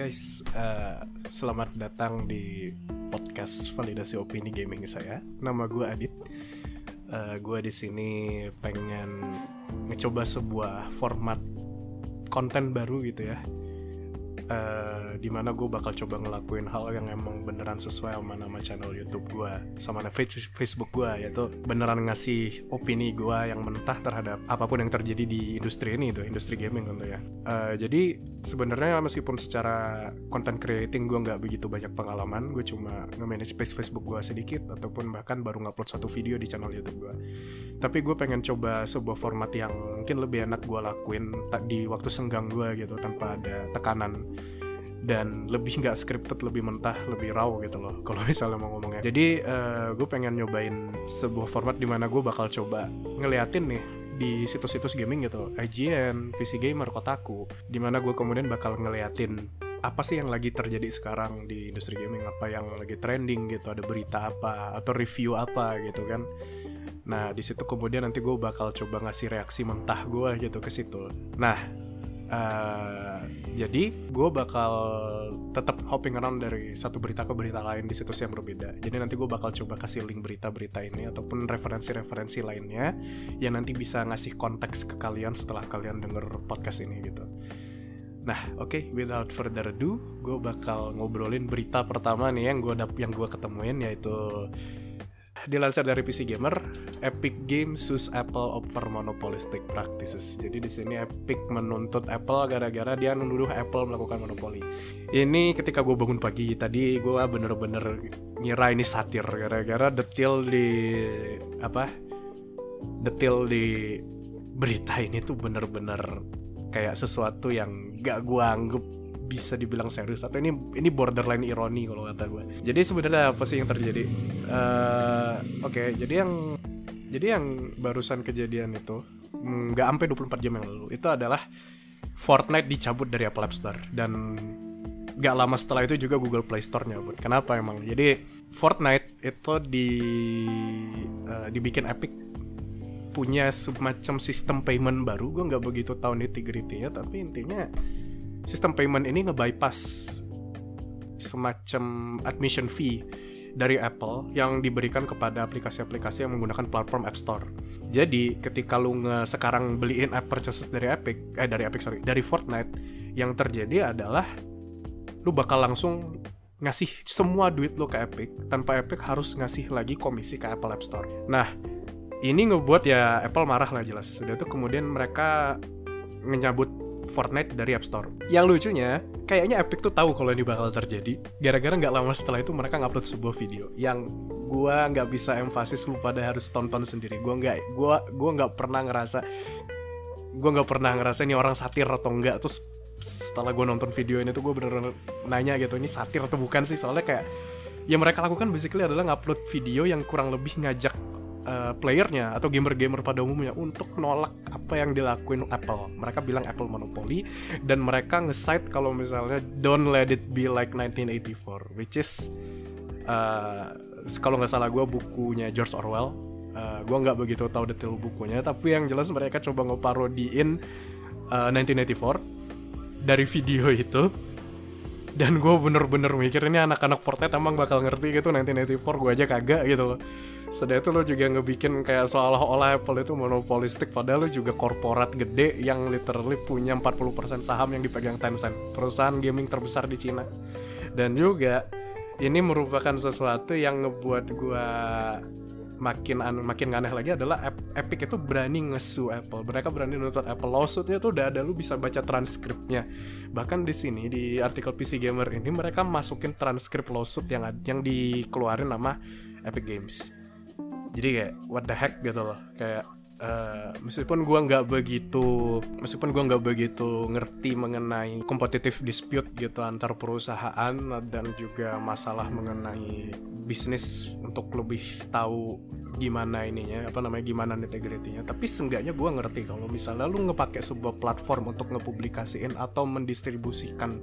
guys, uh, selamat datang di podcast validasi opini gaming saya. Nama gue Adit. Uh, gue di sini pengen ngecoba sebuah format konten baru gitu ya uh, di mana gue bakal coba ngelakuin hal yang emang beneran sesuai sama nama channel YouTube gue sama Facebook gue yaitu beneran ngasih opini gue yang mentah terhadap apa pun yang terjadi di industri ini itu industri gaming tentu ya. Uh, jadi sebenarnya meskipun secara content creating gue nggak begitu banyak pengalaman gue cuma nge-manage space Facebook gue sedikit ataupun bahkan baru ngupload satu video di channel YouTube gue tapi gue pengen coba sebuah format yang mungkin lebih enak gue lakuin di waktu senggang gue gitu tanpa ada tekanan dan lebih nggak scripted lebih mentah lebih raw gitu loh kalau misalnya mau ngomongnya. Jadi uh, eh, gue pengen nyobain sebuah format di mana gue bakal coba ngeliatin nih di situs-situs gaming gitu IGN, PC Gamer, Kotaku di mana gue kemudian bakal ngeliatin apa sih yang lagi terjadi sekarang di industri gaming apa yang lagi trending gitu ada berita apa atau review apa gitu kan. Nah di situ kemudian nanti gue bakal coba ngasih reaksi mentah gue gitu ke situ. Nah uh, jadi gue bakal tetap hopping around dari satu berita ke berita lain di situs yang berbeda. Jadi nanti gue bakal coba kasih link berita-berita ini ataupun referensi-referensi lainnya yang nanti bisa ngasih konteks ke kalian setelah kalian denger podcast ini gitu. Nah, oke, okay, without further ado, gue bakal ngobrolin berita pertama nih yang gue yang gue ketemuin yaitu dilansir dari PC Gamer, Epic Games sus Apple over monopolistic practices. Jadi di sini Epic menuntut Apple gara-gara dia menuduh Apple melakukan monopoli. Ini ketika gue bangun pagi tadi gue bener-bener ngira ini satir gara-gara detail di apa? Detail di berita ini tuh bener-bener kayak sesuatu yang gak gue anggap bisa dibilang serius atau ini ini borderline ironi kalau kata gue jadi sebenarnya apa sih yang terjadi uh, oke okay, jadi yang jadi yang barusan kejadian itu nggak sampai 24 jam yang lalu itu adalah Fortnite dicabut dari Apple App Store dan gak lama setelah itu juga Google Play Store nyabut. Kenapa emang? Jadi Fortnite itu di uh, dibikin Epic punya semacam sistem payment baru. Gue nggak begitu tahu nitty gritty-nya, tapi intinya sistem payment ini nge-bypass semacam admission fee dari Apple yang diberikan kepada aplikasi-aplikasi yang menggunakan platform App Store. Jadi ketika lu nge sekarang beliin app purchases dari Epic, eh dari Epic sorry, dari Fortnite, yang terjadi adalah lu bakal langsung ngasih semua duit lu ke Epic tanpa Epic harus ngasih lagi komisi ke Apple App Store. Nah, ini ngebuat ya Apple marah lah jelas. Sudah itu kemudian mereka menyambut Fortnite dari App Store. Yang lucunya, kayaknya Epic tuh tahu kalau ini bakal terjadi. Gara-gara nggak lama setelah itu mereka ngupload sebuah video yang gua nggak bisa emphasis lu pada harus tonton sendiri. Gua nggak, gua gua nggak pernah ngerasa, gua nggak pernah ngerasa ini orang satir atau enggak. Terus setelah gue nonton video ini tuh gue bener-bener nanya gitu ini satir atau bukan sih soalnya kayak yang mereka lakukan basically adalah ngupload video yang kurang lebih ngajak uh, playernya atau gamer-gamer pada umumnya untuk nolak apa yang dilakuin Apple. Mereka bilang Apple monopoli dan mereka nge-cite kalau misalnya don't let it be like 1984, which is uh, kalau nggak salah gue bukunya George Orwell. Uh, gue nggak begitu tahu detail bukunya, tapi yang jelas mereka coba ngeparodiin uh, 1984 dari video itu dan gue bener-bener mikir ini anak-anak Fortnite emang bakal ngerti gitu 1984 gue aja kagak gitu loh Sedih itu lo juga ngebikin kayak seolah-olah Apple itu monopolistik padahal lo juga korporat gede yang literally punya 40% saham yang dipegang Tencent, perusahaan gaming terbesar di Cina. Dan juga ini merupakan sesuatu yang ngebuat gue makin an makin aneh lagi adalah Epic itu berani ngesu Apple. Mereka berani nuntut Apple lawsuitnya tuh udah ada lu bisa baca transkripnya. Bahkan di sini di artikel PC Gamer ini mereka masukin transkrip lawsuit yang yang dikeluarin nama Epic Games jadi kayak what the heck gitu loh kayak uh, meskipun gue nggak begitu meskipun gue nggak begitu ngerti mengenai kompetitif dispute gitu antar perusahaan dan juga masalah mengenai bisnis untuk lebih tahu gimana ininya apa namanya gimana integritinya tapi seenggaknya gue ngerti kalau misalnya lu ngepake sebuah platform untuk ngepublikasiin atau mendistribusikan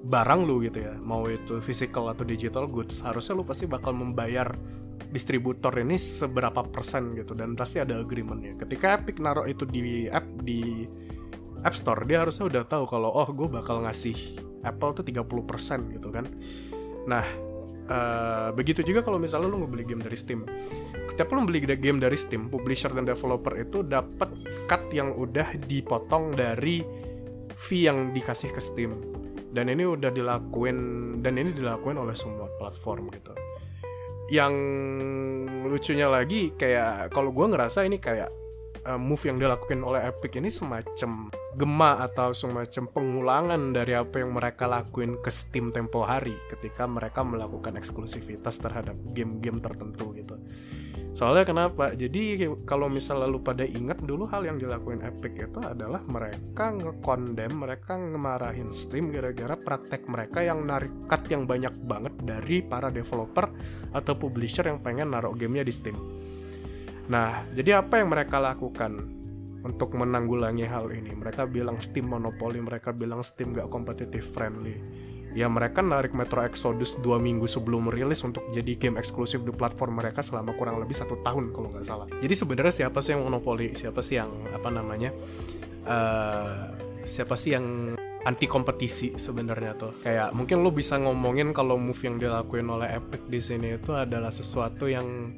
barang lu gitu ya. Mau itu physical atau digital goods harusnya lu pasti bakal membayar distributor ini seberapa persen gitu. Dan pasti ada agreementnya. Ketika Epic naruh itu di app di App Store dia harusnya udah tahu kalau oh gue bakal ngasih Apple tuh 30% gitu kan. Nah uh, begitu juga kalau misalnya lu ngebeli game dari Steam. Ketika lu beli game dari Steam publisher dan developer itu dapat cut yang udah dipotong dari fee yang dikasih ke Steam dan ini udah dilakuin dan ini dilakuin oleh semua platform gitu yang lucunya lagi kayak kalau gue ngerasa ini kayak uh, move yang dilakukan oleh Epic ini semacam gema atau semacam pengulangan dari apa yang mereka lakuin ke Steam tempo hari ketika mereka melakukan eksklusivitas terhadap game-game tertentu gitu. Soalnya kenapa? Jadi kalau misalnya lu pada ingat dulu hal yang dilakuin Epic itu adalah mereka ngekondem, mereka ngemarahin Steam gara-gara praktek mereka yang narik cut yang banyak banget dari para developer atau publisher yang pengen naruh gamenya di Steam. Nah, jadi apa yang mereka lakukan untuk menanggulangi hal ini? Mereka bilang Steam monopoli, mereka bilang Steam gak competitive friendly ya mereka narik Metro Exodus dua minggu sebelum rilis untuk jadi game eksklusif di platform mereka selama kurang lebih satu tahun kalau nggak salah. Jadi sebenarnya siapa sih yang monopoli? Siapa sih yang apa namanya? Uh, siapa sih yang anti kompetisi sebenarnya tuh kayak mungkin lo bisa ngomongin kalau move yang dilakuin oleh Epic di sini itu adalah sesuatu yang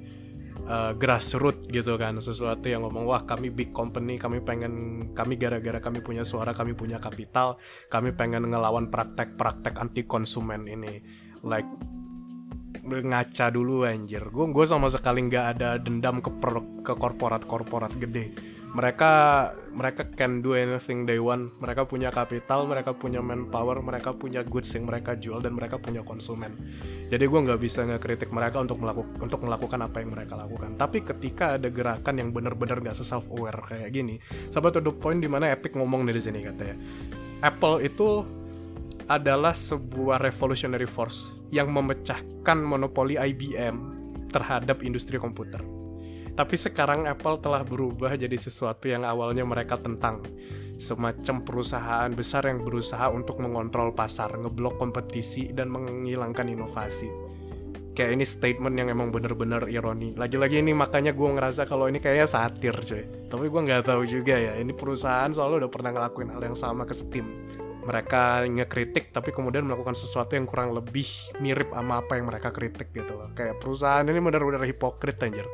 uh, grassroots gitu kan sesuatu yang ngomong wah kami big company kami pengen kami gara-gara kami punya suara kami punya kapital kami pengen ngelawan praktek-praktek anti konsumen ini. Like ngaca dulu anjir. Gue gue sama sekali nggak ada dendam ke per, ke korporat korporat gede mereka mereka can do anything they want. Mereka punya kapital mereka punya manpower mereka punya goods yang mereka jual dan mereka punya konsumen. Jadi gue nggak bisa ngekritik mereka untuk melakukan untuk melakukan apa yang mereka lakukan. Tapi ketika ada gerakan yang benar-benar nggak self aware kayak gini sampai to the point di mana Epic ngomong dari sini katanya Apple itu adalah sebuah revolutionary force yang memecahkan monopoli IBM terhadap industri komputer tapi sekarang Apple telah berubah jadi sesuatu yang awalnya mereka tentang. Semacam perusahaan besar yang berusaha untuk mengontrol pasar, ngeblok kompetisi, dan menghilangkan inovasi. Kayak ini statement yang emang bener-bener ironi. Lagi-lagi ini makanya gue ngerasa kalau ini kayaknya satir cuy. Tapi gue nggak tahu juga ya. Ini perusahaan soalnya udah pernah ngelakuin hal yang sama ke Steam mereka ngekritik tapi kemudian melakukan sesuatu yang kurang lebih mirip sama apa yang mereka kritik gitu loh kayak perusahaan ini benar-benar hipokrit anjir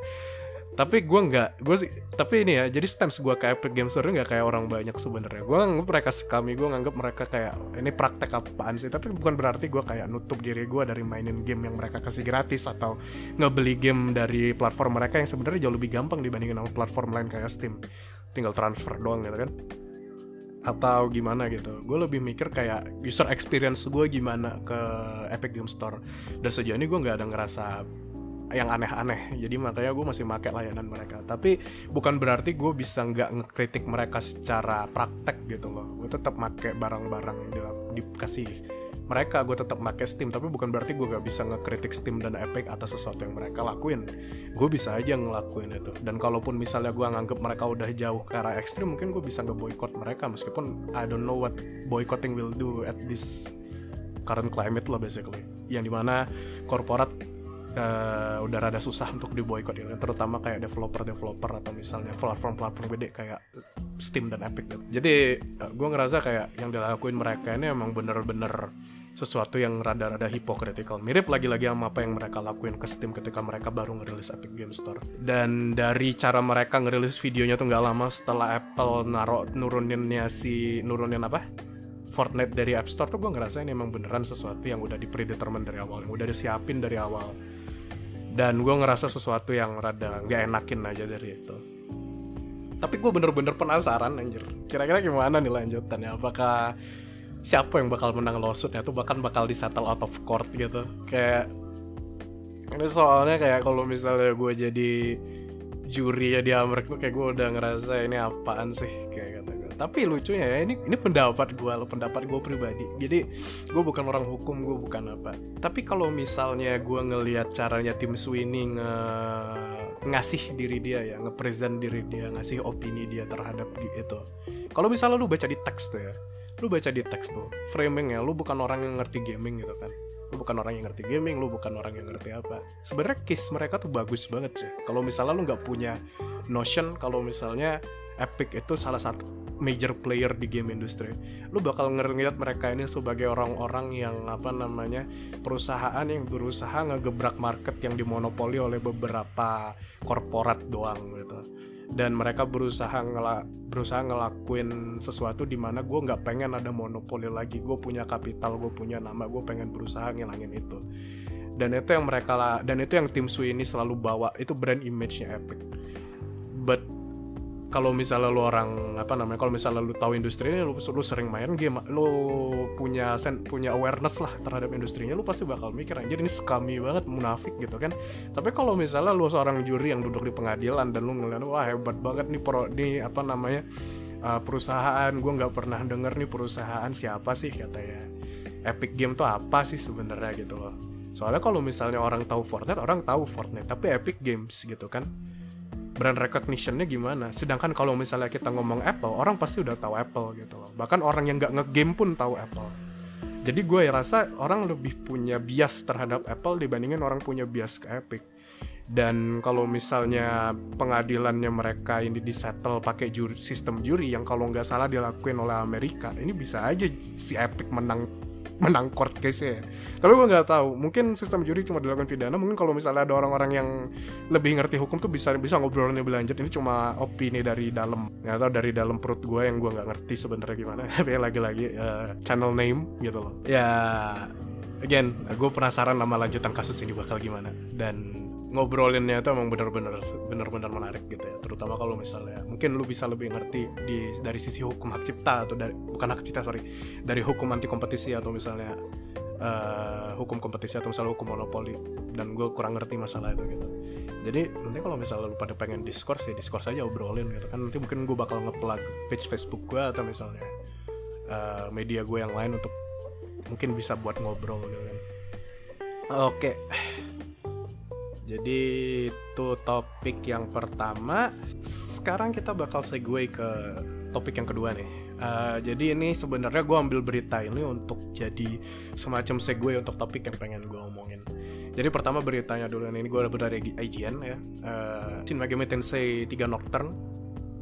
tapi gue nggak gue sih tapi ini ya jadi stance gue kayak Epic Games Store nggak kayak orang banyak sebenarnya. Gue nganggap mereka sekami gue nganggap mereka kayak ini praktek apaan sih? Tapi bukan berarti gue kayak nutup diri gue dari mainin game yang mereka kasih gratis atau ngebeli game dari platform mereka yang sebenarnya jauh lebih gampang dibandingin sama platform lain kayak Steam. Tinggal transfer doang gitu kan. Atau gimana gitu. Gue lebih mikir kayak user experience gue gimana ke Epic Games Store. Dan sejauh ini gue nggak ada ngerasa yang aneh-aneh. Jadi makanya gue masih pakai layanan mereka. Tapi bukan berarti gue bisa nggak ngekritik mereka secara praktek gitu loh. Gue tetap pakai barang-barang yang di, dikasih mereka. Gue tetap pakai Steam. Tapi bukan berarti gue gak bisa ngekritik Steam dan Epic atas sesuatu yang mereka lakuin. Gue bisa aja ngelakuin itu. Dan kalaupun misalnya gue nganggep mereka udah jauh ke arah ekstrim mungkin gue bisa ngeboikot mereka. Meskipun I don't know what boycotting will do at this current climate lah basically. Yang di mana korporat uh, udah rada susah untuk diboykot ya terutama kayak developer-developer atau misalnya platform-platform gede kayak Steam dan Epic gitu. Jadi uh, eh, gue ngerasa kayak yang dilakuin mereka ini emang bener-bener sesuatu yang rada-rada hipokritical. Mirip lagi-lagi sama apa yang mereka lakuin ke Steam ketika mereka baru ngerilis Epic Game Store. Dan dari cara mereka ngerilis videonya tuh nggak lama setelah Apple naro nuruninnya si nurunin apa? Fortnite dari App Store tuh gue ngerasa ini emang beneran sesuatu yang udah di predetermine dari awal, yang udah disiapin dari awal dan gue ngerasa sesuatu yang rada gak enakin aja dari itu. Tapi gue bener-bener penasaran anjir. Kira-kira gimana nih lanjutannya? Apakah siapa yang bakal menang lawsuitnya? Tuh bahkan bakal disettle out of court gitu? Kayak ini soalnya kayak kalau misalnya gue jadi juri ya di Amerika tuh kayak gue udah ngerasa ini apaan sih? Kayak kata tapi lucunya ya ini ini pendapat gue lo pendapat gue pribadi. Jadi gue bukan orang hukum gue bukan apa. Tapi kalau misalnya gue ngelihat caranya tim Sweeney nge ngasih diri dia ya ngepresent diri dia ngasih opini dia terhadap itu. Kalau misalnya lu baca di teks tuh ya lu baca di teks tuh framingnya lu bukan orang yang ngerti gaming gitu kan. Lu bukan orang yang ngerti gaming lu bukan orang yang ngerti apa. Sebenarnya case mereka tuh bagus banget sih. Kalau misalnya lu nggak punya notion kalau misalnya Epic itu salah satu major player di game industry lu bakal ngeliat mereka ini sebagai orang-orang yang apa namanya perusahaan yang berusaha ngegebrak market yang dimonopoli oleh beberapa korporat doang gitu. Dan mereka berusaha ngela berusaha ngelakuin sesuatu di mana gue nggak pengen ada monopoli lagi. Gue punya kapital gue punya nama gue pengen berusaha ngilangin itu. Dan itu yang mereka dan itu yang tim Sui ini selalu bawa. Itu brand image-nya Epic. But kalau misalnya lu orang apa namanya kalau misalnya lu tahu industri ini lu, lu sering main game lu punya sen, punya awareness lah terhadap industrinya lu pasti bakal mikir anjir ini scummy banget munafik gitu kan. Tapi kalau misalnya lu seorang juri yang duduk di pengadilan dan lu ngeliat wah hebat banget nih pro nih apa namanya uh, perusahaan gue nggak pernah denger nih perusahaan siapa sih katanya. Epic Game tuh apa sih sebenarnya gitu loh. Soalnya kalau misalnya orang tahu Fortnite orang tahu Fortnite tapi Epic Games gitu kan brand recognitionnya gimana. Sedangkan kalau misalnya kita ngomong Apple orang pasti udah tahu Apple gitu loh. Bahkan orang yang nggak ngegame pun tahu Apple. Jadi gue rasa orang lebih punya bias terhadap Apple dibandingin orang punya bias ke Epic. Dan kalau misalnya pengadilannya mereka ini disettle pakai juri, sistem juri yang kalau nggak salah dilakuin oleh Amerika ini bisa aja si Epic menang menang court case ya. Tapi gue nggak tahu mungkin sistem juri cuma dilakukan pidana mungkin kalau misalnya ada orang-orang yang lebih ngerti hukum tuh bisa bisa ngobrolin lebih lanjut ini cuma opini dari dalam ya atau dari dalam perut gue yang gue nggak ngerti sebenarnya gimana. Tapi lagi-lagi uh, channel name gitu loh. Ya again gue penasaran sama lanjutan kasus ini bakal gimana. Dan ngobrolinnya itu emang bener-bener bener-bener menarik gitu ya. Terutama kalau misalnya mungkin lu bisa lebih ngerti di dari sisi hukum hak cipta atau dari bukan hak cipta sorry dari hukum anti kompetisi atau misalnya uh, hukum kompetisi atau misalnya hukum monopoli. Dan gue kurang ngerti masalah itu gitu. Jadi nanti kalau misalnya lu pada pengen discourse ya discourse aja obrolin gitu kan. Nanti mungkin gue bakal ngeplug page Facebook gue atau misalnya uh, media gue yang lain untuk mungkin bisa buat ngobrol gitu kan. Oke. okay jadi itu topik yang pertama. Sekarang kita bakal segue ke topik yang kedua nih. Uh, jadi ini sebenarnya gue ambil berita ini untuk jadi semacam segue untuk topik yang pengen gue omongin. Jadi pertama beritanya dulu ini gue dapat dari IGN ya. Uh, Shin Megami Tensei 3 Nocturne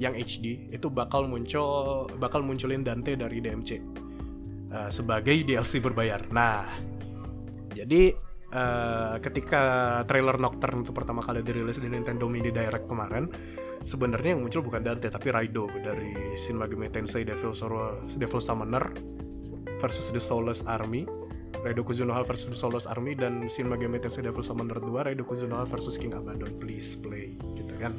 yang HD itu bakal muncul bakal munculin Dante dari DMC uh, sebagai DLC berbayar. Nah, jadi uh, ketika trailer Nocturne itu pertama kali dirilis di Nintendo Mini Direct kemarin sebenarnya yang muncul bukan Dante tapi Raido dari Shin Megami Tensei Devil, Soro, Devil Summoner versus The Soulless Army Raido Kuzunoha versus The Soulless Army dan Shin Megami Tensei Devil Summoner 2 Raido Kuzunoha versus King Abaddon please play gitu kan.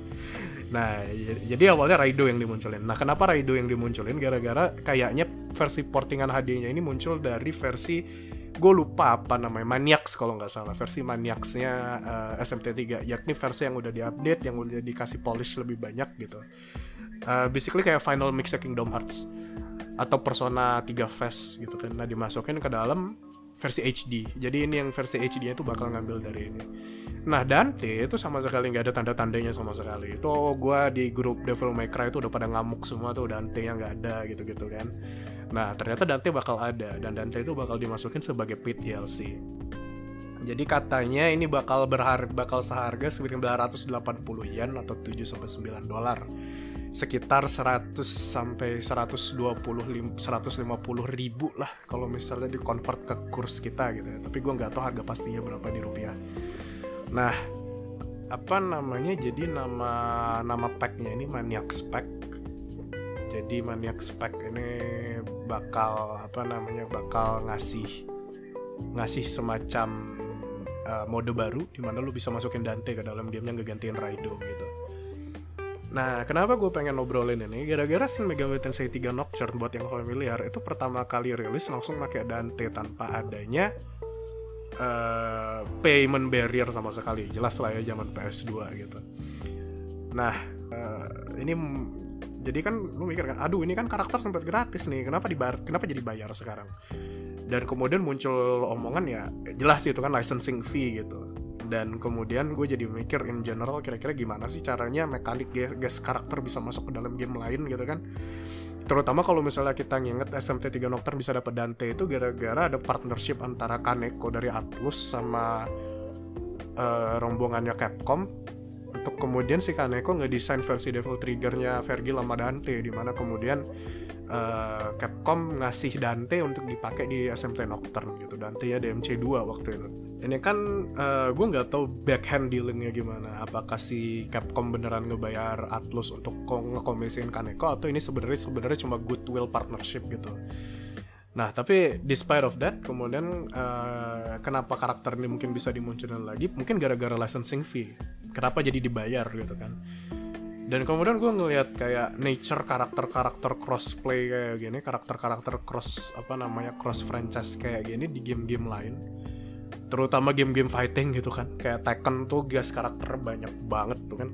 Nah jadi awalnya Raido yang dimunculin. Nah kenapa Raido yang dimunculin? Gara-gara kayaknya versi portingan HD-nya ini muncul dari versi gue lupa apa namanya Maniacs kalau nggak salah. Versi Maniacsnya uh, eh, SMT3 yakni versi yang udah diupdate yang udah dikasih polish lebih banyak gitu. Uh, basically kayak final mix Kingdom Hearts. Atau Persona 3 Fest gitu kan. Nah dimasukin ke dalam versi HD jadi ini yang versi HD itu bakal ngambil dari ini nah Dante itu sama sekali nggak ada tanda-tandanya sama sekali itu gue di grup Devil May Cry itu udah pada ngamuk semua tuh Dante yang nggak ada gitu-gitu kan Nah, ternyata Dante bakal ada dan Dante itu bakal dimasukin sebagai DLC. Jadi katanya ini bakal berharga bakal seharga 980 yen atau 7 sampai 9 dolar. Sekitar 100 sampai 120 150 ribu lah kalau misalnya di convert ke kurs kita gitu ya. Tapi gue nggak tahu harga pastinya berapa di rupiah. Nah, apa namanya? Jadi nama nama packnya ini Maniac Pack jadi maniak spek ini bakal apa namanya bakal ngasih ngasih semacam uh, mode baru di mana lu bisa masukin Dante ke dalam game yang ngegantiin Raido gitu. Nah, kenapa gue pengen ngobrolin ini? Gara-gara Shin Megami Tensei 3 Nocturne buat yang familiar itu pertama kali rilis langsung pakai Dante tanpa adanya uh, payment barrier sama sekali. Jelas lah ya zaman PS2 gitu. Nah, uh, ini jadi kan lu mikir kan aduh ini kan karakter sempat gratis nih kenapa dibayar kenapa jadi bayar sekarang dan kemudian muncul omongan ya jelas itu kan licensing fee gitu dan kemudian gue jadi mikir in general kira-kira gimana sih caranya mekanik gas karakter bisa masuk ke dalam game lain gitu kan. Terutama kalau misalnya kita nginget SMT3 Nocturne bisa dapat Dante itu gara-gara ada partnership antara Kaneko dari Atlus sama uh, rombongannya Capcom untuk kemudian si Kaneko ngedesain versi Devil Triggernya Vergil sama Dante di mana kemudian uh, Capcom ngasih Dante untuk dipakai di SMT Nocturne gitu. Dante ya DMC 2 waktu itu. Ini kan uh, gue nggak tahu backhand dealingnya gimana. Apakah si Capcom beneran ngebayar Atlus untuk ngekomisiin Kaneko atau ini sebenarnya sebenarnya cuma goodwill partnership gitu Nah, tapi despite of that, kemudian uh, kenapa karakter ini mungkin bisa dimunculkan lagi? Mungkin gara-gara licensing fee. Kenapa jadi dibayar gitu kan? Dan kemudian gue ngelihat kayak nature karakter-karakter crossplay kayak gini, karakter-karakter cross apa namanya cross franchise kayak gini di game-game lain, terutama game-game fighting gitu kan, kayak Tekken tuh gas karakter banyak banget tuh kan.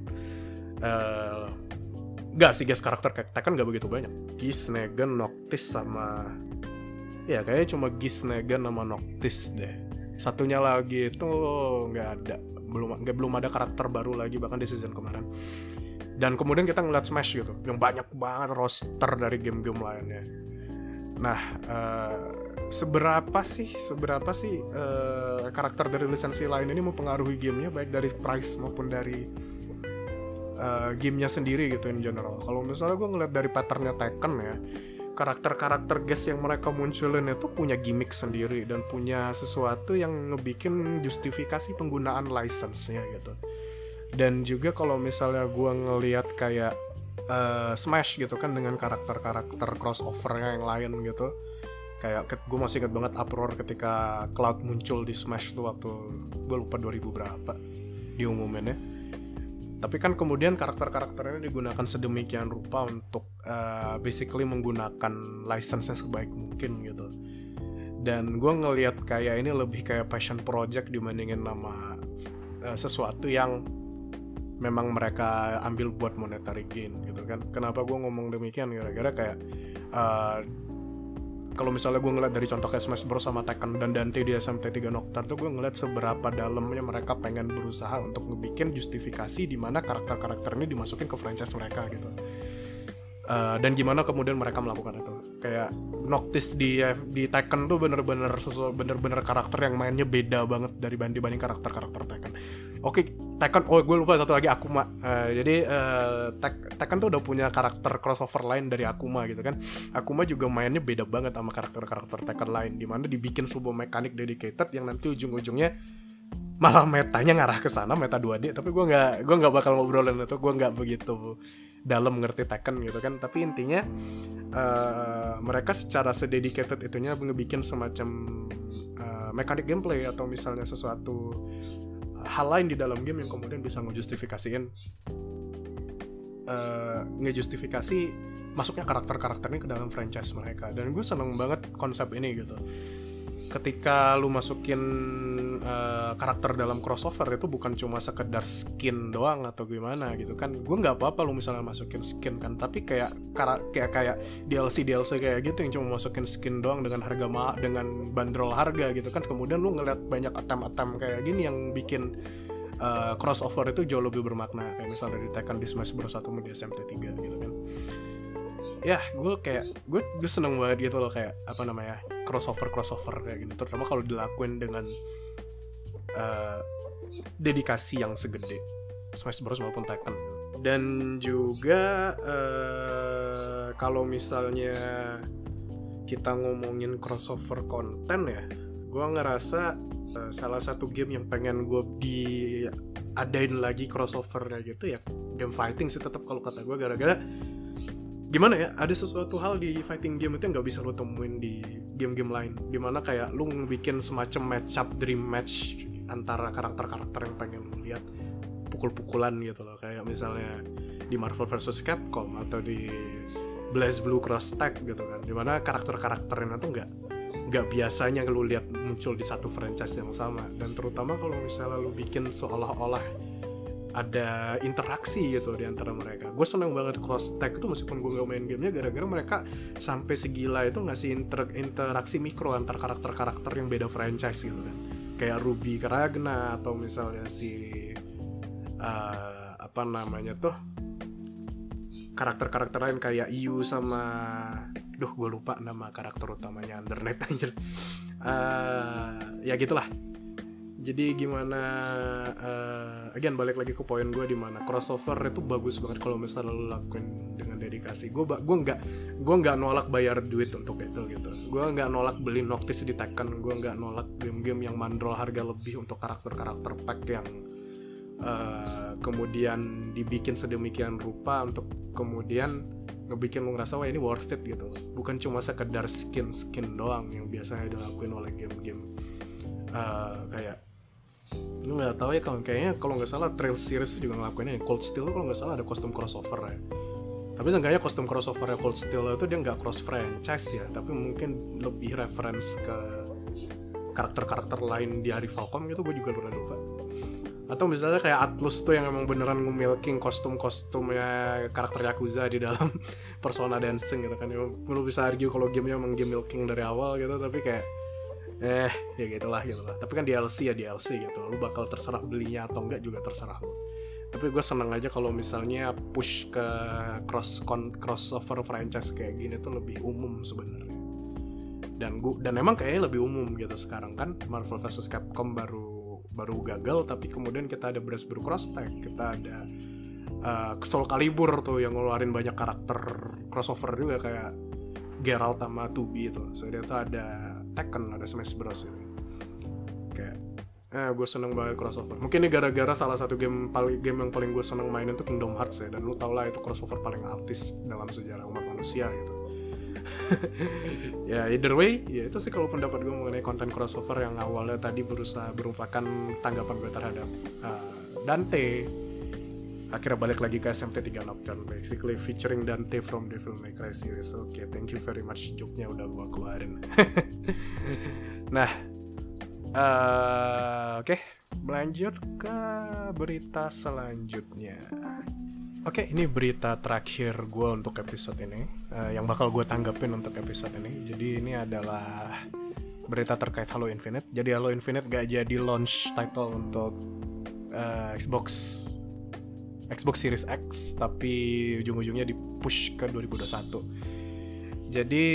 Uh, Gak sih gas karakter kayak Tekken gak begitu banyak. Geese, Negan, Noctis sama ya kayaknya cuma Gisnegan sama Noctis deh. Satunya lagi itu nggak ada. Belum nggak belum ada karakter baru lagi bahkan di season kemarin. Dan kemudian kita ngeliat Smash gitu yang banyak banget roster dari game-game lainnya. Nah uh, seberapa sih seberapa sih uh, karakter dari lisensi lain ini mempengaruhi gamenya baik dari price maupun dari uh, gamenya sendiri gitu in general? Kalau misalnya gue ngeliat dari patternnya Tekken ya karakter-karakter guest yang mereka munculin itu punya gimmick sendiri dan punya sesuatu yang ngebikin justifikasi penggunaan license-nya gitu. Dan juga kalau misalnya gue ngeliat kayak uh, Smash gitu kan dengan karakter-karakter crossover yang lain gitu. Kayak gue masih inget banget uproar ketika Cloud muncul di Smash tuh waktu gue lupa 2000 berapa diumuminnya tapi kan kemudian karakter-karakter ini digunakan sedemikian rupa untuk uh, basically menggunakan license-nya sebaik mungkin gitu. Dan gue ngelihat kayak ini lebih kayak passion project dibandingin nama uh, sesuatu yang memang mereka ambil buat monetary gain gitu kan. Kenapa gue ngomong demikian? Gara-gara kayak uh, kalau misalnya gue ngeliat dari contoh kayak Smash Bros sama Tekken dan Dante di SMT 3 Nocturne tuh gue ngeliat seberapa dalamnya mereka pengen berusaha untuk ngebikin justifikasi di mana karakter-karakter ini dimasukin ke franchise mereka gitu uh, dan gimana kemudian mereka melakukan itu kayak Noctis di di Tekken tuh bener-bener bener-bener karakter yang mainnya beda banget dari dibanding karakter-karakter Tekken. Oke, Tekken oh gue lupa satu lagi Akuma. Uh, jadi uh, Tek, Tekken tuh udah punya karakter crossover lain dari Akuma gitu kan. Akuma juga mainnya beda banget sama karakter-karakter Tekken lain di mana dibikin sebuah mekanik dedicated yang nanti ujung-ujungnya malah metanya ngarah ke sana meta 2D tapi gue nggak gue nggak bakal ngobrolin itu gue nggak begitu dalam ngerti Tekken gitu kan tapi intinya uh, mereka secara sededicated itunya ngebikin semacam uh, mekanik gameplay atau misalnya sesuatu hal lain di dalam game yang kemudian bisa ngejustifikasiin uh, ngejustifikasi masuknya karakter-karakternya ke dalam franchise mereka. Dan gue seneng banget konsep ini gitu ketika lu masukin uh, karakter dalam crossover itu bukan cuma sekedar skin doang atau gimana gitu kan. Gue nggak apa-apa lu misalnya masukin skin kan tapi kayak kayak kayak DLC DLC kayak gitu yang cuma masukin skin doang dengan harga ma dengan bandrol harga gitu kan. Kemudian lu ngeliat banyak atam-atam kayak gini yang bikin uh, crossover itu jauh lebih bermakna. Kayak misalnya di Tekken di Smash Bros 1 di SMT 3 gitu kan ya gue kayak gue gue seneng banget gitu loh kayak apa namanya crossover crossover kayak gitu. Terutama kalau dilakuin dengan uh, dedikasi yang segede. Smash Bros maupun Tekken. Dan juga uh, kalau misalnya kita ngomongin crossover konten ya gue ngerasa uh, salah satu game yang pengen gue diadain lagi crossovernya gitu ya game fighting sih tetap kalau kata gue gara-gara gimana ya ada sesuatu hal di fighting game itu yang nggak bisa lo temuin di game-game lain. Di mana kayak lo bikin semacam match up dream match antara karakter-karakter yang pengen lo lihat pukul-pukulan gitu loh. Kayak misalnya di Marvel vs Capcom atau di Blaze Blue Cross Tag gitu kan. Di mana karakter-karakternya tuh nggak nggak biasanya lo lihat muncul di satu franchise yang sama. Dan terutama kalau misalnya lo bikin seolah-olah ada interaksi gitu di antara mereka. Gue seneng banget cross tag itu meskipun gue gak main gamenya gara-gara mereka sampai segila itu ngasih inter interaksi mikro antar karakter-karakter yang beda franchise gitu kan. Kayak Ruby Ragna atau misalnya si uh, apa namanya tuh karakter-karakter lain kayak Yu sama duh gue lupa nama karakter utamanya Undernet anjir uh, ya gitulah jadi gimana uh, again balik lagi ke poin gue di mana crossover itu bagus banget kalau misalnya lo lakuin dengan dedikasi. Gue gue nggak gue nggak nolak bayar duit untuk itu gitu. Gue nggak nolak beli Noctis di Tekken. Gue nggak nolak game-game yang mandrol harga lebih untuk karakter-karakter pack yang uh, kemudian dibikin sedemikian rupa untuk kemudian ngebikin lu ngerasa wah ini worth it gitu. Bukan cuma sekedar skin skin doang yang biasanya dilakuin oleh game-game uh, kayak lu nggak tahu ya kalau kayaknya kalau nggak salah Trail Series juga ngelakuinnya Cold Steel kalau nggak salah ada kostum crossover ya. Tapi seenggaknya kostum crossover ya Cold Steel itu dia nggak cross franchise ya tapi mungkin lebih reference ke karakter-karakter lain di hari Falcom gitu gue juga pernah lupa atau misalnya kayak Atlus tuh yang emang beneran nge-milking kostum-kostumnya karakter Yakuza di dalam persona dancing gitu kan. Lu bisa argue kalau gamenya emang game milking dari awal gitu tapi kayak eh ya gitulah gitu lah tapi kan DLC ya DLC gitu. Lu bakal terserah belinya atau enggak juga terserah lu. Tapi gue seneng aja kalau misalnya push ke cross crossover franchise kayak gini tuh lebih umum sebenarnya. Dan gua dan emang kayaknya lebih umum gitu sekarang kan. Marvel vs Capcom baru baru gagal tapi kemudian kita ada Brass Brew Cross Tag kita ada uh, Soul Calibur tuh yang ngeluarin banyak karakter crossover juga kayak Geralt sama Tubi itu. So dia tuh ada Tekken ada Smash Bros. ini. Kayak eh gue seneng banget crossover. Mungkin ini gara-gara salah satu game paling game yang paling gue seneng mainin tuh Kingdom Hearts ya dan lu tau lah itu crossover paling artis dalam sejarah umat manusia gitu. Ya either way ya itu sih kalau pendapat gue mengenai konten crossover yang awalnya tadi berusaha merupakan tanggapan gue terhadap uh, Dante akhirnya balik lagi ke SMT 3 Nocturne basically featuring Dante from Devil May Cry series oke okay, thank you very much joke-nya udah gua keluarin nah uh, oke okay, melanjut ke berita selanjutnya Oke, okay, ini berita terakhir gue untuk episode ini, uh, yang bakal gue tanggapin untuk episode ini. Jadi ini adalah berita terkait Halo Infinite. Jadi Halo Infinite gak jadi launch title untuk uh, Xbox Xbox Series X tapi ujung-ujungnya di push ke 2021 jadi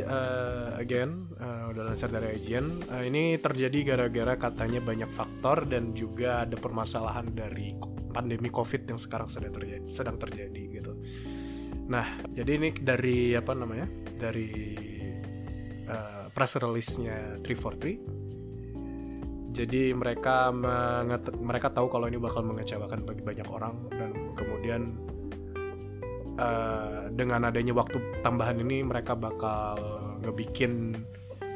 uh, again uh, udah lansir dari IGN uh, ini terjadi gara-gara katanya banyak faktor dan juga ada permasalahan dari pandemi covid yang sekarang sedang terjadi sedang terjadi gitu. Nah jadi ini dari apa namanya dari uh, press release-nya 343 jadi mereka mereka tahu kalau ini bakal mengecewakan bagi banyak orang dan kemudian uh, dengan adanya waktu tambahan ini mereka bakal ngebikin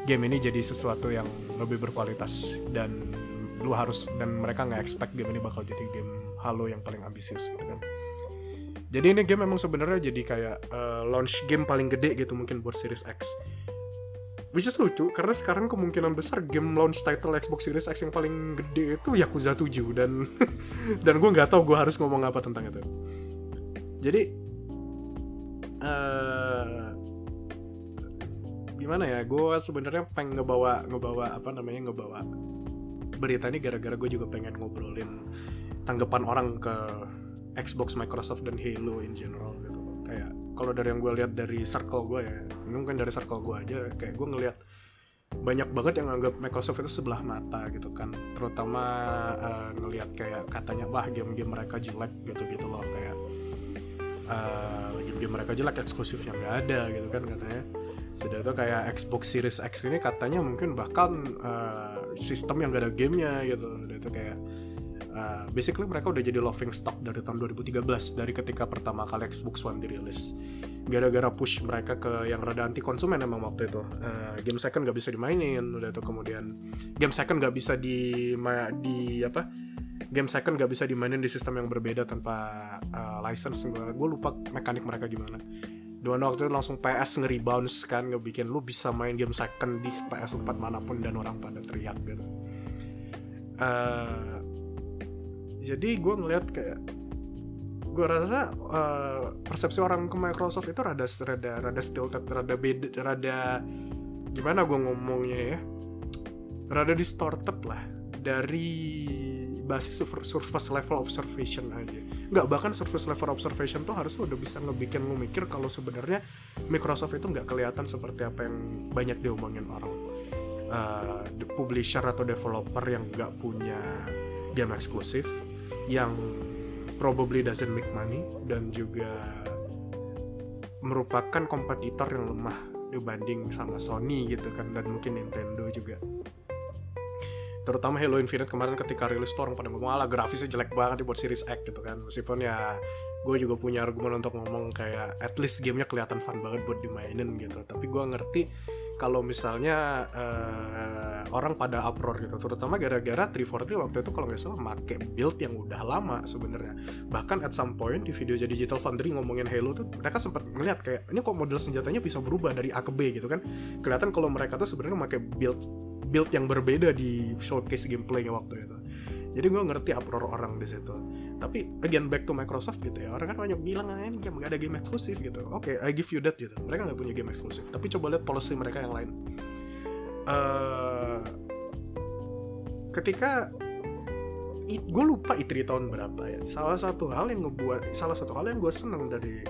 game ini jadi sesuatu yang lebih berkualitas dan lu harus dan mereka nggak expect game ini bakal jadi game Halo yang paling ambisius gitu kan. Jadi ini game memang sebenarnya jadi kayak uh, launch game paling gede gitu mungkin buat Series X which is lucu karena sekarang kemungkinan besar game launch title Xbox Series X yang paling gede itu Yakuza 7 dan dan gue nggak tahu gue harus ngomong apa tentang itu. Jadi uh, gimana ya gue sebenarnya pengen ngebawa ngebawa apa namanya ngebawa berita ini gara-gara gue juga pengen ngobrolin tanggapan orang ke Xbox Microsoft dan Halo in general gitu. Kayak kalau dari yang gue lihat dari circle gue ya mungkin dari circle gue aja kayak gue ngelihat banyak banget yang anggap Microsoft itu sebelah mata gitu kan. Terutama uh, ngelihat kayak katanya wah game-game mereka jelek gitu-gitu loh kayak uh, game-game mereka jelek eksklusif yang gak ada gitu kan katanya. Sudah itu kayak Xbox Series X ini katanya mungkin bahkan uh, sistem yang gak ada gamenya gitu. Itu kayak uh, basically mereka udah jadi loving stock dari tahun 2013 dari ketika pertama kali Xbox One dirilis. Gara-gara push mereka ke yang rada anti konsumen emang waktu itu. Uh, game second gak bisa dimainin udah itu kemudian. Game second gak bisa di di apa? Game second gak bisa dimainin di sistem yang berbeda tanpa uh, license. Gue lupa mekanik mereka gimana. Dua waktu itu langsung PS nge-rebounce kan ngebikin lu bisa main game second di PS 4 mana pun dan orang pada teriak gitu. Uh, jadi gue ngeliat kayak gue rasa uh, persepsi orang ke Microsoft itu rada rada rada stilted rada beda rada gimana gue ngomongnya ya rada distorted lah dari basis surface level observation aja. Nggak bahkan surface level observation tuh harusnya udah bisa ngebikin lu mikir kalau sebenarnya Microsoft itu nggak kelihatan seperti apa yang banyak diomongin orang. Uh, publisher atau developer yang nggak punya game eksklusif yang probably doesn't make money dan juga merupakan kompetitor yang lemah dibanding sama Sony gitu kan dan mungkin Nintendo juga. Terutama Halo Infinite kemarin ketika rilis tuh orang pada ngomong ala grafisnya jelek banget buat Series X gitu kan. Meskipun ya gue juga punya argumen untuk ngomong kayak at least gamenya kelihatan fun banget buat dimainin gitu. Tapi gue ngerti kalau misalnya uh, orang pada uproar gitu terutama gara-gara 343 waktu itu kalau nggak salah make build yang udah lama sebenarnya. Bahkan at some point di video jadi Digital Foundry ngomongin Halo tuh mereka sempat ngeliat kayak ini kok model senjatanya bisa berubah dari A ke B gitu kan. Kelihatan kalau mereka tuh sebenarnya make build build yang berbeda di showcase gameplaynya waktu itu jadi gue ngerti uproar orang di situ. Tapi again back to Microsoft gitu ya. Orang kan banyak bilang ah, ini gak ada game eksklusif gitu. Oke okay, I give you that gitu. Mereka nggak punya game eksklusif. Tapi coba lihat policy mereka yang lain. Uh, ketika gue lupa i3 tahun berapa ya. Salah satu hal yang ngebuat salah satu hal yang gue seneng dari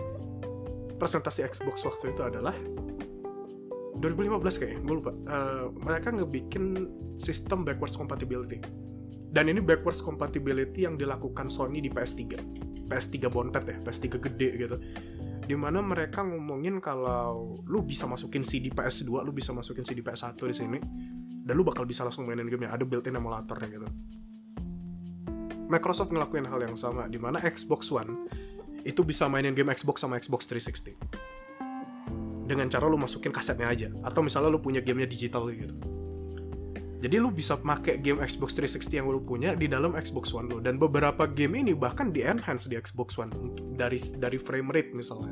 presentasi Xbox waktu itu adalah 2015 kayaknya gue lupa. Uh, mereka ngebikin sistem backwards compatibility dan ini backwards compatibility yang dilakukan Sony di PS3 PS3 bontet ya PS3 gede gitu. Di mana mereka ngomongin kalau lu bisa masukin CD PS2 lu bisa masukin CD PS1 di sini dan lu bakal bisa langsung mainin gamenya. Ada built-in emulatornya gitu. Microsoft ngelakuin hal yang sama di mana Xbox One itu bisa mainin game Xbox sama Xbox 360 dengan cara lu masukin kasetnya aja atau misalnya lu punya gamenya digital gitu jadi lu bisa pakai game Xbox 360 yang lu punya di dalam Xbox One lu. Dan beberapa game ini bahkan di enhance di Xbox One dari dari frame rate misalnya.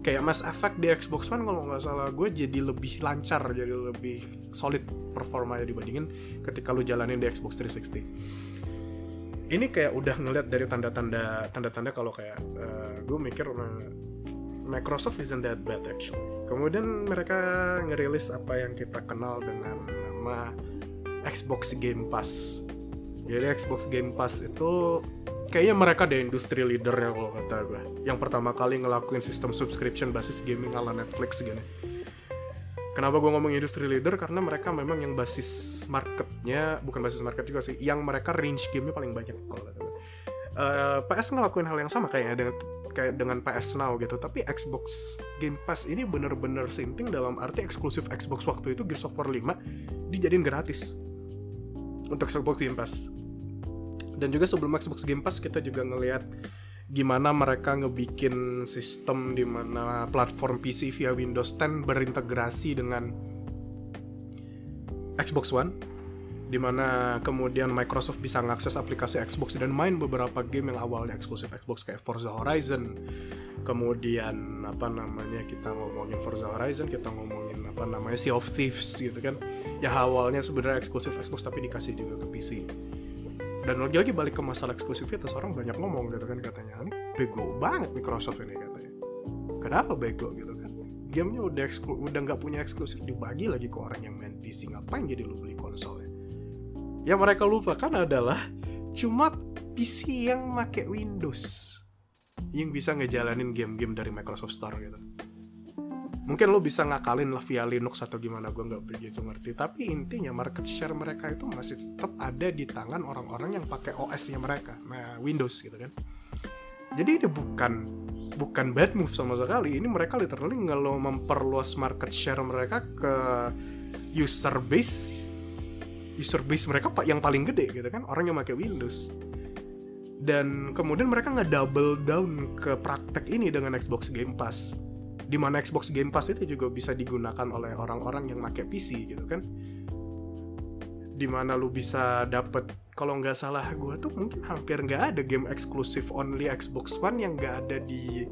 Kayak Mass Effect di Xbox One kalau nggak salah gue jadi lebih lancar jadi lebih solid performanya dibandingin ketika lu jalanin di Xbox 360 ini kayak udah ngeliat dari tanda-tanda tanda-tanda kalau kayak uh, gue mikir Microsoft isn't that bad actually. Kemudian mereka ngerilis apa yang kita kenal dengan nama Xbox Game Pass. Jadi Xbox Game Pass itu kayaknya mereka ada industri leader ya kalau kata gue. Yang pertama kali ngelakuin sistem subscription basis gaming ala Netflix gini. Kenapa gue ngomong industri leader? Karena mereka memang yang basis marketnya, bukan basis market juga sih, yang mereka range gamenya paling banyak kalau kata gue. Uh, PS ngelakuin hal yang sama kayaknya dengan kayak dengan PS Now gitu tapi Xbox Game Pass ini bener-bener sinting dalam arti eksklusif Xbox waktu itu Gears of War 5 dijadiin gratis untuk Xbox Game Pass. Dan juga sebelum Xbox Game Pass kita juga ngelihat gimana mereka ngebikin sistem di mana platform PC via Windows 10 berintegrasi dengan Xbox One di mana kemudian Microsoft bisa mengakses aplikasi Xbox dan main beberapa game yang awalnya eksklusif Xbox kayak Forza Horizon. Kemudian apa namanya kita ngomongin Forza Horizon kita ngomongin apa namanya Sea of Thieves gitu kan. Ya awalnya sebenarnya eksklusif Xbox tapi dikasih juga ke PC dan lagi-lagi balik ke masalah eksklusivitas orang banyak ngomong gitu kan katanya ini bego banget Microsoft ini katanya. Kenapa bego? gitu kan. Gamenya udah eksklu udah nggak punya eksklusif dibagi lagi ke orang yang main PC ngapain jadi lu beli konsol ya? Yang mereka lupakan adalah cuma PC yang make Windows yang bisa ngejalanin game-game dari Microsoft Store gitu. Mungkin lo bisa ngakalin lah via Linux atau gimana gue nggak begitu ngerti. Tapi intinya market share mereka itu masih tetap ada di tangan orang-orang yang pakai OS-nya mereka, nah Windows gitu kan. Jadi ini bukan bukan bad move sama sekali. Ini mereka literally kalau memperluas market share mereka ke user base user base mereka pak yang paling gede gitu kan orang yang pakai Windows dan kemudian mereka nggak double down ke praktek ini dengan Xbox Game Pass di mana Xbox Game Pass itu juga bisa digunakan oleh orang-orang yang pakai PC gitu kan. Di mana lu bisa dapet kalau nggak salah gue tuh mungkin hampir nggak ada game eksklusif only Xbox One yang nggak ada di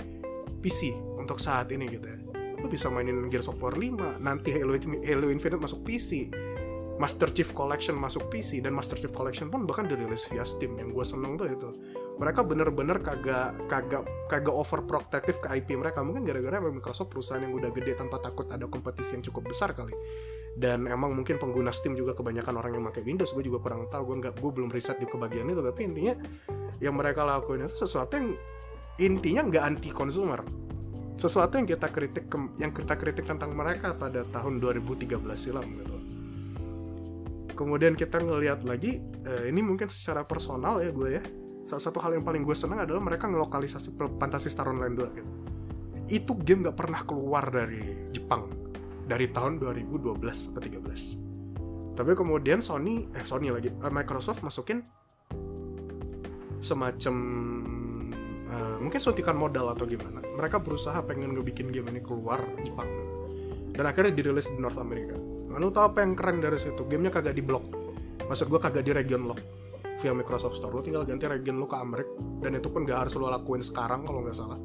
PC untuk saat ini gitu ya. Lu bisa mainin Gears of War 5 nanti Halo, Halo Infinite masuk PC Master Chief Collection masuk PC dan Master Chief Collection pun bahkan dirilis via Steam yang gue seneng tuh itu. Mereka bener-bener kagak kagak kagak overprotective ke IP mereka. Mungkin gara-gara Microsoft perusahaan yang udah gede tanpa takut ada kompetisi yang cukup besar kali. Dan emang mungkin pengguna Steam juga kebanyakan orang yang pakai Windows gue juga kurang tahu. Gue nggak gue belum riset di kebagian itu. Tapi intinya yang mereka lakuin itu sesuatu yang intinya nggak anti consumer sesuatu yang kita kritik yang kita kritik tentang mereka pada tahun 2013 silam gitu kemudian kita ngelihat lagi uh, ini mungkin secara personal ya gue ya. Salah satu hal yang paling gue senang adalah mereka ngelokalisasi Fantasy Star Online 2 gitu. Itu game nggak pernah keluar dari Jepang. Dari tahun 2012 atau 13 tapi kemudian Sony eh Sony lagi uh, Microsoft masukin semacam uh, mungkin suntikan modal atau gimana. Mereka berusaha pengen ngebikin game ini keluar Jepang. Dan akhirnya dirilis di North America lalu tau apa yang keren dari situ? Gamenya kagak di blok maksud gue kagak di region lock via Microsoft Store. Lo tinggal ganti region lo ke Amerika dan itu pun gak harus lo lakuin sekarang kalau nggak salah.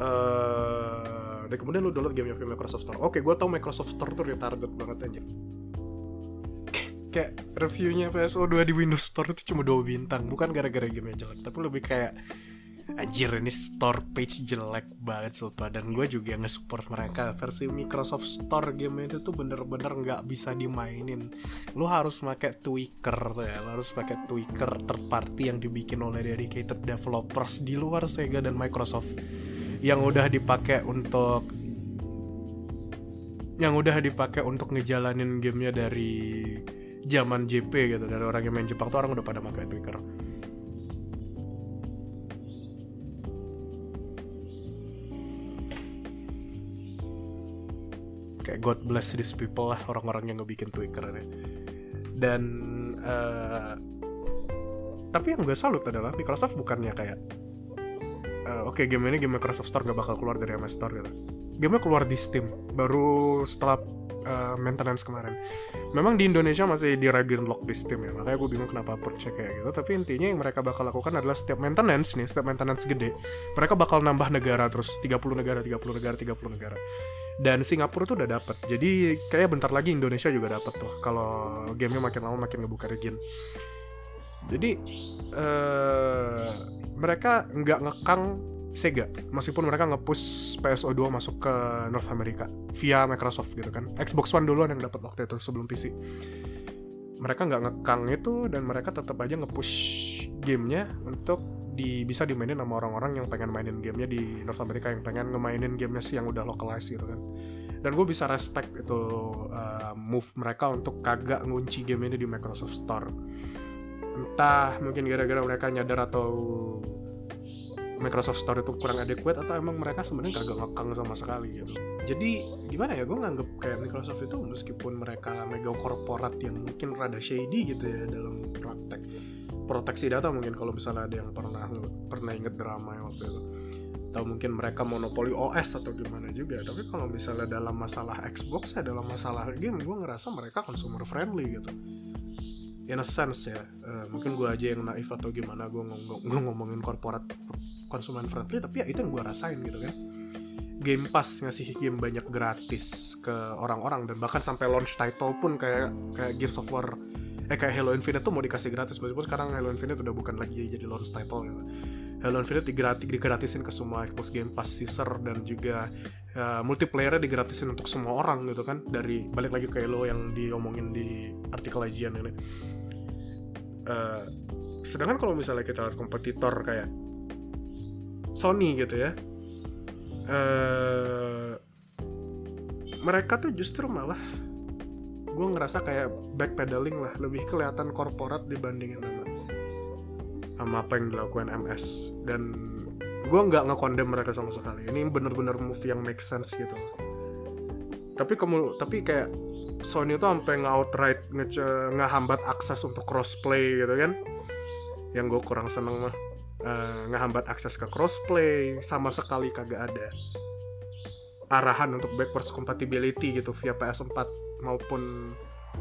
Uh, dan kemudian lo download gamenya via Microsoft Store. Oke gue tau Microsoft Store tuh retarded banget aja kayak reviewnya PSO 2 di Windows Store itu cuma dua bintang. Bukan gara-gara gamenya jelek tapi lebih kayak anjir ini store page jelek banget sumpah. Dan gue juga nge-support mereka. Versi Microsoft Store game itu tuh bener-bener nggak bisa dimainin. Lu harus pakai tweaker ya. Lu harus pakai tweaker third party yang dibikin oleh dedicated developers di luar Sega dan Microsoft. Yang udah dipakai untuk yang udah dipakai untuk ngejalanin gamenya dari zaman JP gitu. Dari orang yang main Jepang tuh orang udah pada pakai tweaker kayak God bless these people lah orang-orang yang ngebikin Twitter ini dan uh, tapi yang gue salut adalah Microsoft bukannya kayak uh, oke okay, game ini game Microsoft Store gak bakal keluar dari MS Store gitu gamenya keluar di Steam baru setelah uh, maintenance kemarin. Memang di Indonesia masih di region lock di Steam ya, makanya gue bingung kenapa purchase kayak gitu. Tapi intinya yang mereka bakal lakukan adalah setiap maintenance nih, setiap maintenance gede, mereka bakal nambah negara terus 30 negara, 30 negara, 30 negara dan Singapura tuh udah dapat jadi kayak bentar lagi Indonesia juga dapat tuh kalau gamenya makin lama makin ngebuka region. Jadi uh, mereka nggak ngekang Sega meskipun mereka ngepush PSO2 masuk ke North America via Microsoft gitu kan. Xbox One duluan yang dapat waktu itu sebelum PC mereka nggak ngekang itu dan mereka tetap aja ngepush gamenya untuk di bisa dimainin sama orang-orang yang pengen mainin gamenya di North America yang pengen ngemainin gamenya sih yang udah localized gitu kan dan gue bisa respect itu uh, move mereka untuk kagak ngunci game ini di Microsoft Store entah mungkin gara-gara mereka nyadar atau Microsoft Store itu kurang adequate atau emang mereka sebenarnya kagak ngekang sama sekali gitu. Jadi gimana ya gue nganggep kayak Microsoft itu meskipun mereka mega korporat yang mungkin rada shady gitu ya dalam praktek proteksi data mungkin kalau misalnya ada yang pernah pernah inget drama yang waktu itu. Atau mungkin mereka monopoli OS atau gimana juga. Tapi kalau misalnya dalam masalah Xbox ya dalam masalah game gue ngerasa mereka consumer friendly gitu. In a sense ya uh, mungkin gue aja yang naif atau gimana gue ngomong gue ngomongin korporat konsumen friendly tapi ya itu yang gue rasain gitu kan. Game Pass ngasih game banyak gratis ke orang-orang dan bahkan sampai launch title pun kayak kayak Gears of eh kayak Halo Infinite tuh mau dikasih gratis meskipun sekarang Halo Infinite udah bukan lagi jadi launch title gitu. Halo Infinite digratis digratisin ke semua Xbox Game Pass user dan juga uh, multiplayernya digratisin untuk semua orang gitu kan dari balik lagi ke Halo yang diomongin di artikel ajian ini. Uh, sedangkan kalau misalnya kita lihat kompetitor kayak Sony gitu ya, uh, mereka tuh justru malah gue ngerasa kayak backpedaling lah lebih kelihatan korporat dibandingin sama sama apa yang dilakukan MS dan gue nggak ngekondem mereka sama sekali. Ini bener-bener move yang make sense gitu. Tapi kamu tapi kayak Sony tuh sampai nge-outright ngehambat akses untuk crossplay gitu kan? Yang gue kurang seneng mah. Uh, ngehambat akses ke crossplay sama sekali kagak ada arahan untuk backwards compatibility gitu via PS4 maupun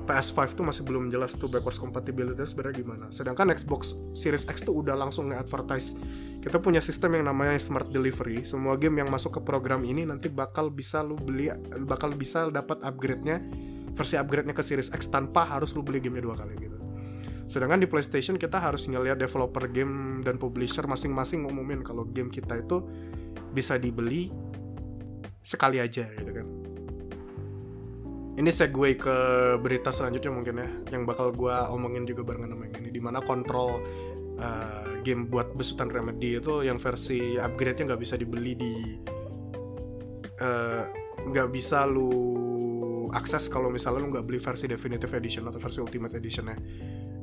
PS5 tuh masih belum jelas tuh backwards compatibility sebenarnya gimana. Sedangkan Xbox Series X tuh udah langsung nge-advertise. Kita punya sistem yang namanya Smart Delivery. Semua game yang masuk ke program ini nanti bakal bisa lu beli bakal bisa dapat upgrade-nya versi upgrade-nya ke Series X tanpa harus lu beli gamenya dua kali gitu. Sedangkan di PlayStation kita harus ngeliat developer game dan publisher masing-masing ngumumin kalau game kita itu bisa dibeli sekali aja gitu kan ini segue ke berita selanjutnya mungkin ya yang bakal gue omongin juga barengan sama yang ini di mana kontrol uh, game buat besutan remedy itu yang versi upgrade-nya nggak bisa dibeli di eh, nggak uh, bisa lu akses kalau misalnya lu nggak beli versi definitive edition atau versi ultimate editionnya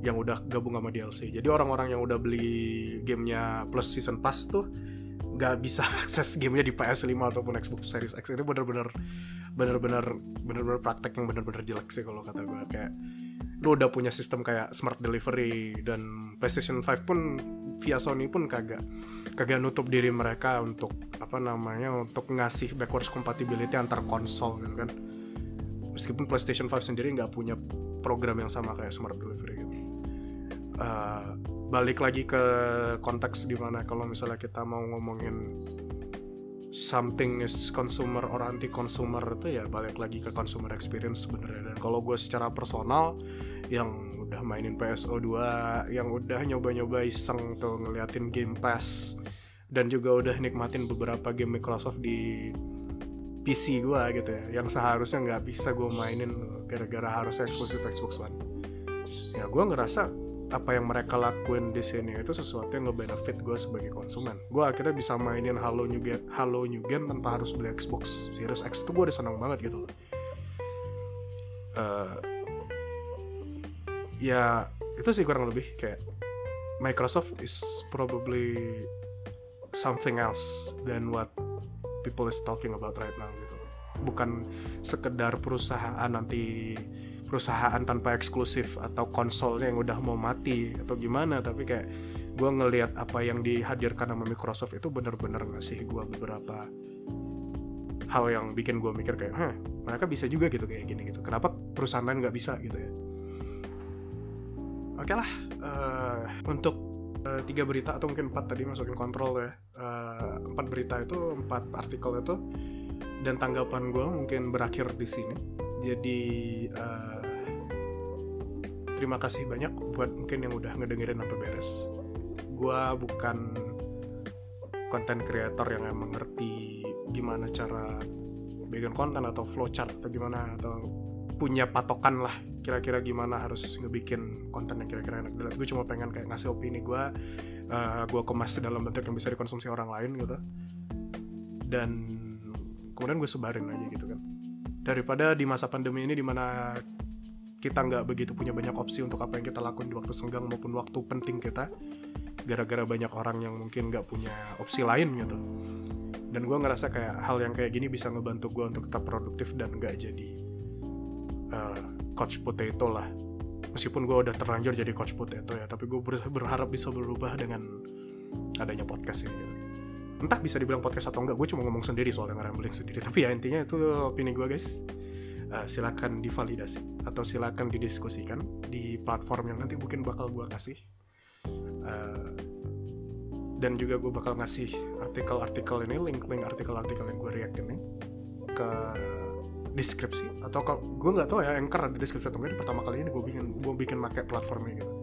yang udah gabung sama DLC jadi orang-orang yang udah beli gamenya plus season pass tuh nggak bisa akses gamenya di PS5 ataupun Xbox Series X. Ini bener-bener bener-bener bener-bener praktek yang bener-bener jelek sih kalau kata gue kayak lu udah punya sistem kayak smart delivery dan PlayStation 5 pun via Sony pun kagak kagak nutup diri mereka untuk apa namanya untuk ngasih backwards compatibility antar konsol gitu kan. Meskipun PlayStation 5 sendiri nggak punya program yang sama kayak smart delivery gitu. Uh, balik lagi ke konteks di mana kalau misalnya kita mau ngomongin something is consumer or anti consumer itu ya balik lagi ke consumer experience sebenarnya. Dan kalau gue secara personal yang udah mainin PSO 2 yang udah nyoba-nyoba iseng tuh ngeliatin Game Pass dan juga udah nikmatin beberapa game Microsoft di PC gue gitu ya yang seharusnya nggak bisa gue mainin gara-gara harusnya eksklusif Xbox One. Ya gue ngerasa apa yang mereka lakuin di sini itu sesuatu yang nge-benefit gue sebagai konsumen. Gue akhirnya bisa mainin Halo New Game, Halo New Game tanpa harus beli Xbox Series X itu gue udah seneng banget gitu. Uh, ya itu sih kurang lebih kayak Microsoft is probably something else than what people is talking about right now gitu. Bukan sekedar perusahaan nanti perusahaan tanpa eksklusif atau konsolnya yang udah mau mati atau gimana tapi kayak gue ngelihat apa yang dihadirkan sama Microsoft itu bener-bener ngasih gue beberapa hal yang bikin gue mikir kayak Hah, mereka bisa juga gitu kayak gini gitu. Kenapa perusahaan lain nggak bisa? Gitu ya. Oke lah uh, untuk uh, tiga berita atau mungkin empat tadi masukin kontrol ya. Uh, empat berita itu empat artikel itu dan tanggapan gue mungkin berakhir di sini jadi uh, terima kasih banyak buat mungkin yang udah ngedengerin sampai beres. Gue bukan konten kreator yang emang ngerti gimana cara bikin konten atau flowchart atau gimana atau punya patokan lah kira-kira gimana harus ngebikin konten yang kira-kira enak. Dilihat gue cuma pengen kayak ngasih opini gue uh, gue kemas dalam bentuk yang bisa dikonsumsi orang lain gitu. Dan kemudian gue sebarin aja gitu kan daripada di masa pandemi ini di mana kita nggak begitu punya banyak opsi untuk apa yang kita lakukan di waktu senggang maupun waktu penting kita gara-gara banyak orang yang mungkin nggak punya opsi lain gitu. Dan gue ngerasa kayak hal yang kayak gini bisa ngebantu gue untuk tetap produktif dan nggak jadi uh, coach potato lah. Meskipun gue udah terlanjur jadi coach potato ya tapi gue berharap bisa berubah dengan adanya podcast ini gitu entah bisa dibilang podcast atau enggak gue cuma ngomong sendiri soalnya ngarambling sendiri. Tapi ya intinya itu opini gue guys. Uh, silakan divalidasi atau silakan didiskusikan di platform yang nanti mungkin bakal gue kasih. Uh, dan juga gue bakal ngasih artikel-artikel ini link-link artikel-artikel yang gue react ini ke deskripsi. Atau kalau gue nggak tahu ya anchor ada deskripsi atau enggak. Pertama kali ini gue bikin gue bikin pakai platform ini gitu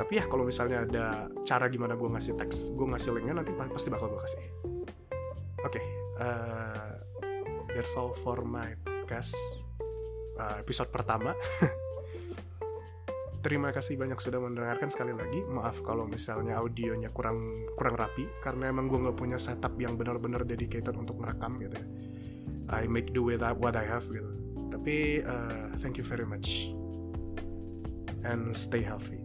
tapi ya kalau misalnya ada cara gimana gue ngasih teks gue ngasih linknya nanti pasti bakal gue kasih oke okay, uh, that's all for my podcast uh, episode pertama. Terima kasih banyak sudah mendengarkan sekali lagi. Maaf kalau misalnya audionya kurang kurang rapi karena emang gue nggak punya setup yang benar-benar dedicated untuk merekam gitu. Ya. I make do with what I have gitu. Tapi uh, thank you very much and stay healthy.